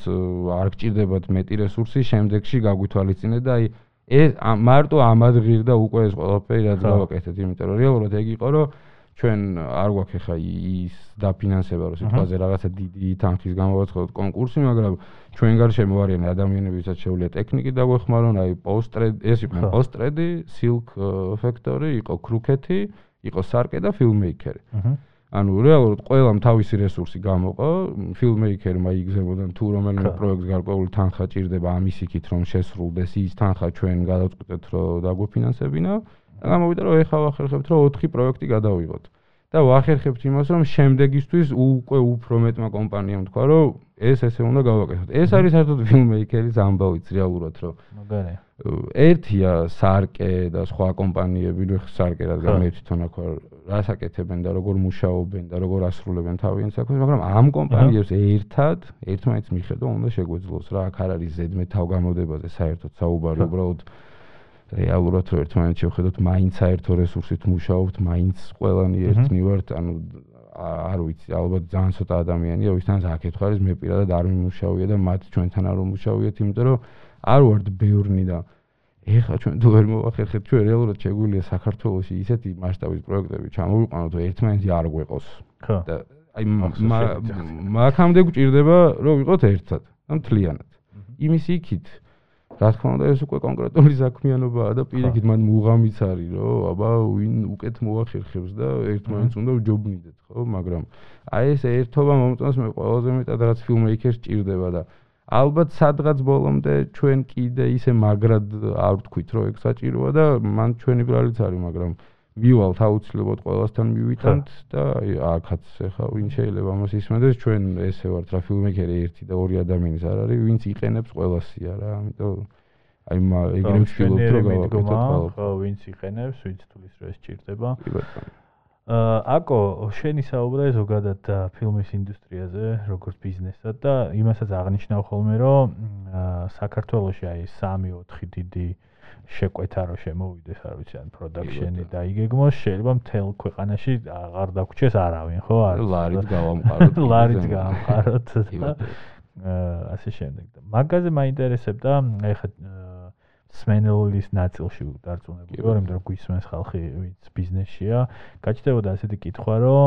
არ გჭირდებათ მეტი რესურსი, შემდეგში გაგვითვალისწინეთ და აი ეს მარტო ამად ღირდა უკვე ეს ყველაფერი რაც გავაკეთეთ, იმიტომ რომ რეალურად ეგ იყო, რომ ჩვენ არ გვაქვს ხა ის დაფინანსება, რომ სიტყვაზე რაღაცა დიდი თანხის გამოვაცხადოთ კონკურსი, მაგრამ ჩვენ გარშემო არიან ადამიანები, ვისაც შეუძლია ტექნიკი დაგვეხმარონ, აი პოსტრედ, ეს იყო პოსტრედი, silk factory, იყო კრუკეთი, იყო სარკე და ფილმეიკერი. აჰა ანუ რეალურად ყველამ თავისი რესურსი გამოყო ფილმეიკერმა იგზებოდა თუ რომელიმე პროექტს გარკვეული თანხა ჭირდება ამის იქით რომ შესრულდეს ის თანხა ჩვენ გადავწყვეტეთ რომ დაგვეფინანსებინა და გამოვიდა რომ ეხა ვახერხებთ რომ 4 პროექტი გადავიღოთ. და ვახერხებთ იმას რომ შემდეგისთვის უკვე უფრო მეტმა კომპანიამ თქვა რომ ეს ესე უნდა გავაკეთოთ. ეს არის საერთოდ ფილმეიკერის ამბავიც რეალურად რომ მაგარია ერთია სარკე და სხვა კომპანიები, ნუ სარკე რადგან მე თვითონ აქ ვარ, რას აკეთებენ და როგორ მუშაობენ და როგორ ასრულებენ თავიანთ საქმეს, მაგრამ ამ კომპანიებს ერთად, ერთმანეთს მიხედვა უნდა შეგვეძლოს რა, აქ არ არის ზედმე თავგამოდებაზე საერთოდ საუბარი, უბრალოდ რეალურად რომ ერთმანეთს შევხედოთ, მაინც საერთო რესურსით მუშაობთ, მაინც ყველანი ერთნი ვართ, ანუ არ ვიცი, ალბათ ძალიან ცოტა ადამიანია, ვისთანაც აქეთ ხარ, მე პირადად არ მიმუშავია და მათ ჩვენთან არ მომუშავიეთ, იმიტომ რომ არ ვართ ბევრნი და ეხლა ჩვენ თუ ვერ მოვახერხეთ ჩვენ რეალურად შეგვიძლია საქართველოსი ისეთი მასშტაბის პროექტები ჩამოვიყვანოთ რომ ერთმანეთი არ გვეყოს. ხო. და აი მაგამდე გვჭირდება რომ ვიყოთ ერთად ან თლიანად. იმის იქით რა თქმა უნდა ეს უკვე კონკრეტული საქმიანობაა და პირიქით მან მუღამიც არის რომ აბა ვინ უკეთ მოახერხებს და ერთმანეთს უნდა ვჯობნიდეთ ხო? მაგრამ აი ეს ერთობა მომწონს მე ყველაზე მეტად რაც ფილმეიქერს ჭირდება და ალბათ სადღაც ბოლომდე ჩვენ კიდე ისე მაგრად არ ვთქვით რომ ეგ საჭიროა და მან ჩვენი ბრალიც არის მაგრამ მივალთ აუცილებლად ყველასთან მივიტანთ და აქაც ახლა ვინ შეიძლება ამას ისმენდეს ჩვენ ესე ვართ რა ფილმეკერი ერთი და ორი ადამიანის არ არის ვინც იყენებს ყველასია რა ამიტომ აი მა ეგრე ვცდილობთ რომ გავაკეთოთ ყველაფერს ხო ვინც იყენებს ვინც თulis რომ ეს ჭირდება. კი ბატონო აკო შენი საუბრე ზოგადად ფილმის ინდუსტრიაზე, როგორც ბიზნესად და იმასაც აღნიშნავ ხოლმე, რომ საქართველოში აი 3-4 დიდი შეკვეთა რომ შემოვიდეს, არ ვიცი, ან პროდაქშენი დაიგეგმოს, შეიძლება მთელ ქვეყანაში აღარ დაგვრჩეს არავინ, ხო? არის ლარიც გავამყაროთ. ლარიც გავამყაროთ. ასე შემდეგ. მაგაზე მაინტერესებდა, ეხლა სმენელის ნაწილში დარწმუნებული ვარ, იმიტომ რომ გვისმენს ხალხი, ვინც ბიზნესშია, გაჩნდებოდა ასეთი კითხვა, რომ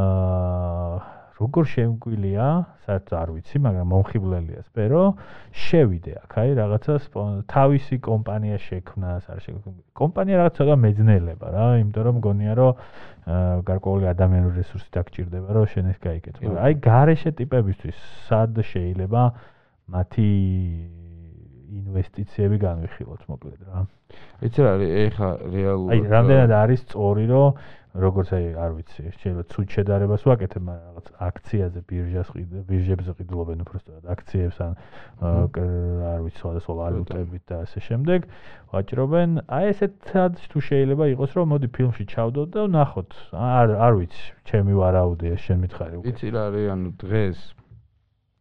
აა როგორ შემგვილია, საერთოდ არ ვიცი, მაგრამ მომხიბლელია სპერო, შევიდე აქ, აი რაღაცა თავისი კომპანია შექმნას, არ შექმნა. კომპანია რაღაც ცოტა მეძნელება რა, იმიტომ რომ მგონია რომ გარკვეული ადამიანური რესურსი დაგჭირდება, რომ შენ ეს გაიგეთ. აი გარეშე ტიპებისთვის სად შეიძლება მათი ინვესტიციები განვიხილოთ მოკლედ რა. ეცე არის ეხა რეალურად აი რამდენად არის სწორი რომ როგორც აი არ ვიცი შეიძლება ცუდ შედარებას ვაკეთებ მაგრამ რაღაც აქციაზე ბირჟას ყიდე ბირჟებზე ყიდულობენ უბრალოდ აქციებს ან არ ვიცი სხვადასხვა ვალუტებით და ასე შემდეგ ვაჭრობენ. აი ესეთად თუ შეიძლება იყოს რომ მოდი ფილმში ჩავდოთ და ნახოთ. არ არ ვიცი ჩემი ვარაუდია შენ მითხარი უკვე. იცი რა არის ანუ დღეს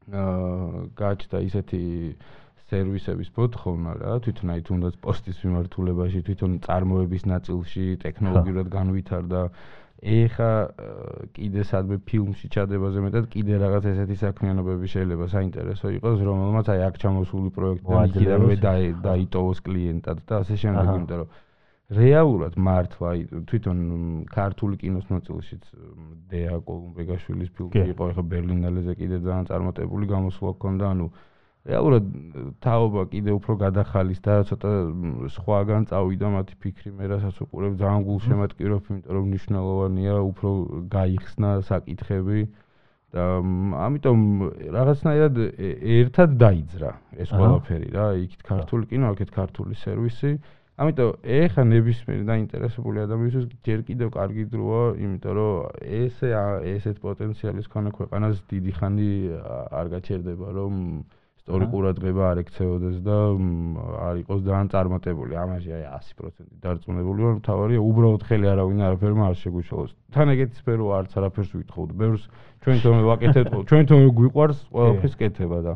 აა გაჩნდა ისეთი სერვისების მოთხოვნა რა თვითონ აი თუნდაც პოსტის მიმართულებაში თვითონ წარმოების ნაწილში ტექნოლოგიურად განვითარდა. ეხა კიდე სადმე ფილმში ჩადებაზე მეტად კიდე რაღაც ესეთი საქმიანობები შეიძლება საინტერესო იყოს რომელმაც აი აქ ჩამოსული პროექტი კიდევ დაიტოვოს კლიენტად და ასე შემდეგ იმიტომ რომ რეალურად მართლა თვითონ ქართული კინოს ნაწილშიც დეა კოლუმბეგაშვილის ფილმი იყო ეხა ბერლინალეზე კიდე ძალიან წარმატებული გამოსვლა ჰქონდა ანუ რეალურად თაობა კიდე უფრო გადახალის და ცოტა სხვაგან წავიდა მათი ფიქრი მე რასაც უყურებ ძალიან გულშემატკივრობ იმიტომ რომ მნიშვნელოვანია უფრო გაიხსნა საკითხები და ამიტომ რაღაცნაირად ერთად დაიძრა ეს ყველაფერი რა იქით ქართული კინო აქეთ ქართული სერვისი. ამიტომ ეხა ნებისმიერ დაინტერესებული ადამიანისთვის ჯერ კიდევ კარგი დროა იმიტომ რომ ესე ესეთ პოტენციალის ქონა ქვეყანას დიდი ხანი არ გაჩერდება რომ სწორი ყურადღება არ ექცეოდეს და არ იყოს ძალიან წარმატებული. ამაში აი 100% დარწმუნებული ვარ, თავარია უბრალოდ ხელი არავინ არაფერმა არ შეგვიშალოს. თან ეგეთი სფერო არც არაფერს ვითხოვთ. ბევრს ჩვენ თვითონ ვაკეთებთ, ჩვენ თვითონ გვიყვარს ყველაფრის კეთება და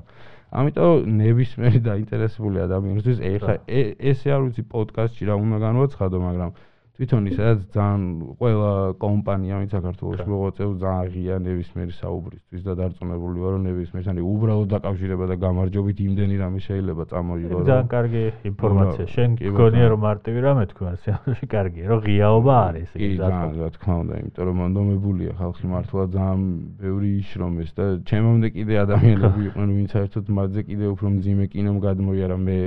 ამიტომ ნებისმიერი დაინტერესებული ადამიანისთვის ეხა ესე არ ვიცი პოდკასტში რა უნდა განვაცხადო, მაგრამ თვითონ ისაც ძალიან ყველა კომპანია ვინც საქართველოს მოღვაწეობს ძალიან ღია ნებისმიერი საუბრისთვის და დარწმუნებული ვარ რომ ნებისმიერ სანი უბრალოდ დაკავშირება და გამარჯობით იმდენი რამე შეიძლება წამოიღო ძალიან კარგი ინფორმაცია. შენ გქონია რომ მარტივი რამე თქვა სიამოვნებაში კარგია რომ ღიაობა არის კი ძალიან რა თქმა უნდა იმიტომ რომ მონდომებულია ხალხი მართლა ძალიან ბევრი იშრომეს და ჩემამდე კიდე ადამიანები იყვნენ ვინც საერთოდ მათზე კიდე უფრო მძიმე კინომ გადმოიარა მე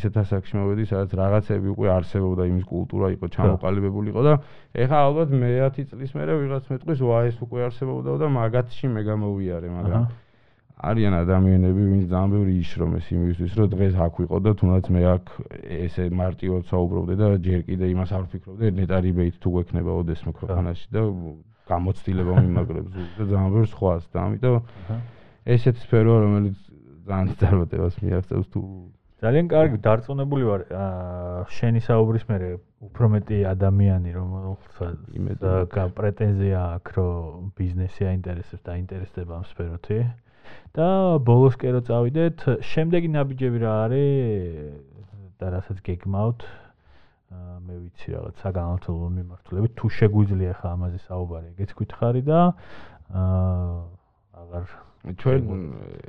ისეთ ასაკში მოვედი სადაც რაღაცები უკვე არსებობდა იმის კულტურა იყო ჩამო ჩამოყალიბებულიყო და ეხა ალბათ მე 10 წლის მერე ვიღაც მეტყვის ვა ეს უკვე არსებობდა და მაგათში მე გამოვიარე მაგრამ არიან ადამიანები ვინც ძალიან ბევრი იშრომეს იმისთვის რომ დღეს აქ ვიყო და თუნდაც მე აქ ესე მარტივად საუბრობდე და ჯერ კიდე იმას არ ვფიქრობდი ნეტარიბეით თუ გვექნება ოდესმე ქვეყანაში და გამოცდილება მიმაგრებს და ძალიან ბევრ სხვას და ამიტომ ესეთ სფერო რომელიც ძალიან წარმატებას მიაღწევს თუ ძალიან კარგი დარწმუნებული ვარ შენი საუბრის მერე უფრო მეტი ადამიანი რომელსაც იმედა პრეტენზია აქვს რომ ბიზნესი აინტერესებს და აინტერესდება ამ სფეროთი. და ბოლოს კერო წავიდეთ. შემდეგი ნაბიჯები რა არის და რასაც გეგმავთ? მე ვიცი რაღაც საგანმანათლებლო მიმართულებით. თუ შეგვიძლია ხა ამაზე საუბარი ეგეც გითხარი და აღარ ჩვენ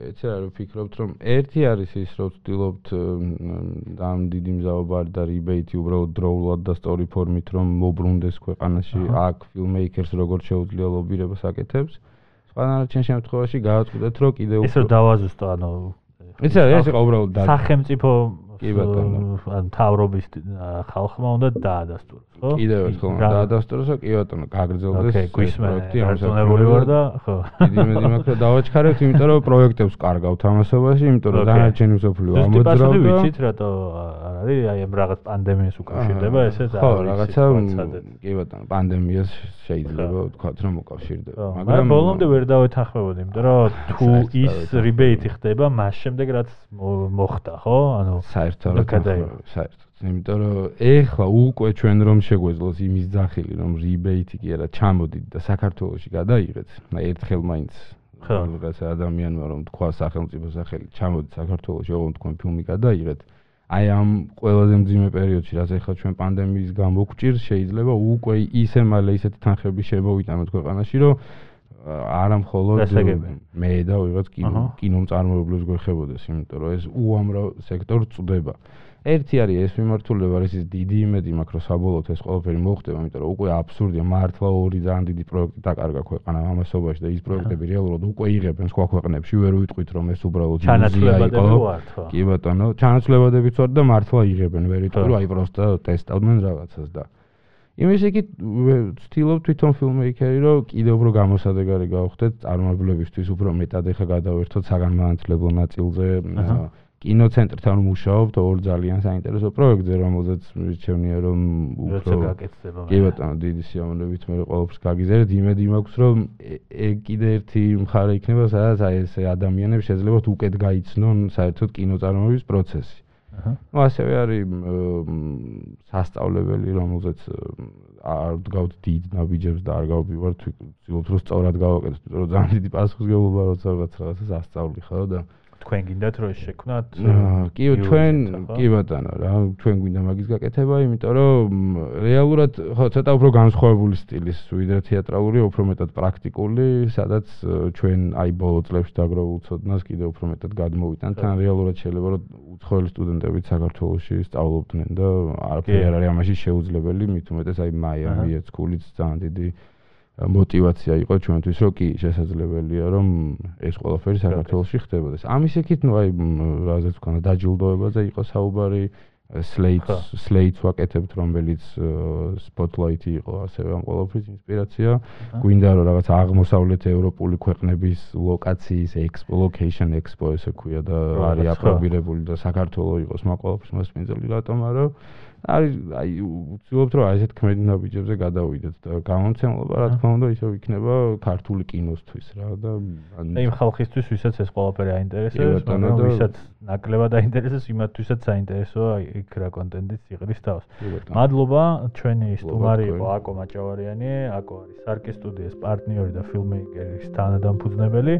ეცე არ ვფიქრობთ რომ ერთი არის ის რომ ვთილობთ ამ დიდი მზაობარი და რიბეიტი უბრალოდ დროულად და სტორი ფორმით რომ მოbrunდეს ქვეყანაში აქ ფილმეიკერს როგორ შეუძლია ლობირებას აკეთებს სხვანაირად შემთხვევაში გავაწყვეტეთ რომ კიდე უფრო ეს დავაზუსტო ანუ ეს არის ეს იყო უბრალოდ სახელმწიფო კი ბატონო. ან თავრობის ხალხმა უნდა დაადასტუროს ხო? კიდევ ერთხელ დაადასტუროს კი ბატონო გაგრძელდეს პროექტი ამასწორებული ვარ და ხო. დიდი მედი მაქვს და დავაჩქარებთ იმიტომ რომ პროექტებს კარგავ თამასობაში იმიტომ რომ დანარჩენი მსოფლიო ამოძრავდა. ვიცით რატო არის აი ამ რაღაც პანდემიას უკავშირდება ესეც ხო რაღაცა კი ბატონო პანდემიას შეიძლება ვთქვათ რომ უკავშირდება მაგრამ ბოლომდე ვერ დავეთანხმებოდი იმიტომ რომ თუ ის რიბეიტი ხდება მას შემდეგ რაც მოხდა ხო? ანუ საერთოდ საერთოდ. იმიტომ რომ ეხლა უკვე ჩვენ რომ შეგვეძლოს იმის ძახილი რომ რიბეიტი კი არა ჩამოდით და საქართველოსში გადაიღეთ და ერთხელ მაინც ხო. რაღაცა ადამიანმა რომ თქვა სახელმწიფო სახელი ჩამოდით საქართველოსში ოღონდ თქვენ ფილმი გადაიღეთ. აი ამ ყველაზე მძიმე პერიოდში, რაც ეხლა ჩვენ პანდემიის გამო გვჭირს, შეიძლება უკვე ისე მალე ისეთი თანხები შემოვიტანოთ ქვეყანაში, რომ არა მხოლოდ მე და ვიღაც კინო კინომწარმოებლებს გვეხებოდეს, იმიტომ რომ ეს უამრავ სექტორს წდება. ერთი არის ეს მიმართულება, ეს ის დიდი იმედი მაქვს, რომ საბოლოოდ ეს ყველაფერი მოხდება, იმიტომ რომ უკვე აბსურდია, მართლა ორი ძალიან დიდი პროექტი დაკარგა ქვეყანა ამასობაში და ის პროექტები რეალურად უკვე იღებენ სხვა ქვეყნებში, ვერ ვიტყვით რომ ეს უბრალოდ ვარ თქო. კი ბატონო, ჩანაცვლებადებიც ვარ და მართლა იღებენ, ვერ ვიტყვი რომ აი პროსტა ტესტავდნენ რაღაცას და იმის იგი ვცდილობ თვითონ ფილმეიკერი რომ კიდევ უფრო გამოსადეგარი გავხდეთ წარმოებლებისთვის უფრო მეტად ეხა გადავერთოთ საგანმანათლებლო ნაწილზე კინოცენტრთან ვმუშაობთ ორ ძალიან საინტერესო პროექტზე, რომელზეც მირჩევნია რომ უფრო გაკეთდება. კი ბატონო, დიდი სიამოვნებით მე ყოველთვის გაგიზერეთ, იმედი მაქვს რომ ეგ კიდე ერთი მხარე იქნება, სადაც აი ეს ადამიანები შეიძლება უკეთ გაიცნონ საერთოდ კინოწარმოების პროცესი. Ну ასევე არის სასწავლებელი, რომელზეც არ დგავთ დიდ ნაბიჯებს და არ გავბივართ, ვცდილობთ რომ სწორად გავაკეთოთ, იმიტომ რომ ძალიან დიდი პასუხისგებლობა როცა რაღაც რაღაცას ასწავლი ხო და თქვენ გინდათ რომ შექმნათ? კი ჩვენ კი ბატონო რა ჩვენ გვინდა მაგის გაკეთება იმიტომ რომ რეალურად ხო ცოტა უფრო განსხვავებული სტილის ვიდრე თეატრალური უფრო მეტად პრაქტიკული სადაც ჩვენ აი ბოლო წლებში დაგროვილ ცოდნას კიდე უფრო მეტად გადმოვიტან თან რეალურად შეიძლება რომ უცხოელი სტუდენტები საქართველოში სწავლობდნენ და არაფერი არ არის ამაში შეუძლებელი. მით უმეტეს აი მაიამი ეცკულიც ძალიან დიდი мотивация იყო ჩვენთვის, რომ კი შესაძლებელია, რომ ეს ყველაფერი საქართველოში ხდებოდეს. ამის ეკით, ну აი, რაზეც ვქონა, დაჯილდოებაზე იყო საუბარი, Slates, Slates ვაკეთებთ, რომელიც Spotlight იყო ასევე ამ ყველაფრის ინსპირაცია. გვინდა რომ რაღაც აღმოსავლეთ ევროპული ქვეყნების ლოკაციის Expo Location Expo ესე ქვია და არის აპრობირებული და საქართველოს იყოს მაგ ყველაფრის მასპინძელი რატომ არა? არის აი ვცდილობთ რომ აი ესეთ ქმედი ნაბიჯებზე გადავიდეთ და გამომცემლობა რა თქმა უნდა ისევ იქნება ქართული კინოსთვის რა და იმ ხალხისთვის ვისაც ეს ყველაფერი აინტერესებს და ვისაც ნაკლებად აინტერესებს იმათთვისაც საინტერესოა იქ რა კონტენტიც იყრის თავს. მადლობა ჩვენი სტუმარი იყო აკო მაჭავარიანი აკო არის სარკე სტუდიის პარტნიორი და ფილმეიკერის თანადამფუძნებელი.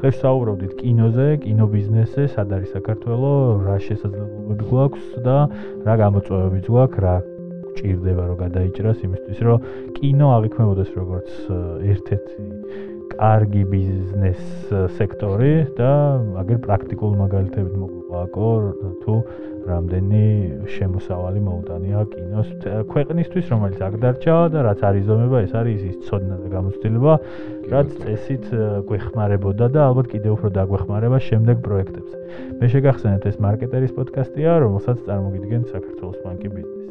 დღეს საუბრობდით კინოზე კინობიზნესზე სად არის საქართველოს რა შესაძლებლობები გვაქვს და რა გამოწვევებიც გვაქვს რა ჭირდება რომ გადაიჭრას იმისთვის რომ კინო აღიქმებოდეს როგორც ერთ-ერთი კარგი ბიზნეს სექტორი და აგერ პრაქტიკულ მაგალითებით მოგვიყვააკო თუ რამდენი შემოსავალი მოუტანია კინოს ქვეყნისთვის რომელიც აქ დარჩა და რაც არის ზომება ეს არის ის ცოდნა და გამოცდილება რაც წესით გვეხმარებოდა და ალბათ კიდევ უფრო დაგვეხმარება შემდეგ პროექტებზე. მე შეგახსენებთ ეს მარკეტერის პოდკასტია რომელსაც წარმოგიდგენთ საქართველოს ბანკი ბიზნესი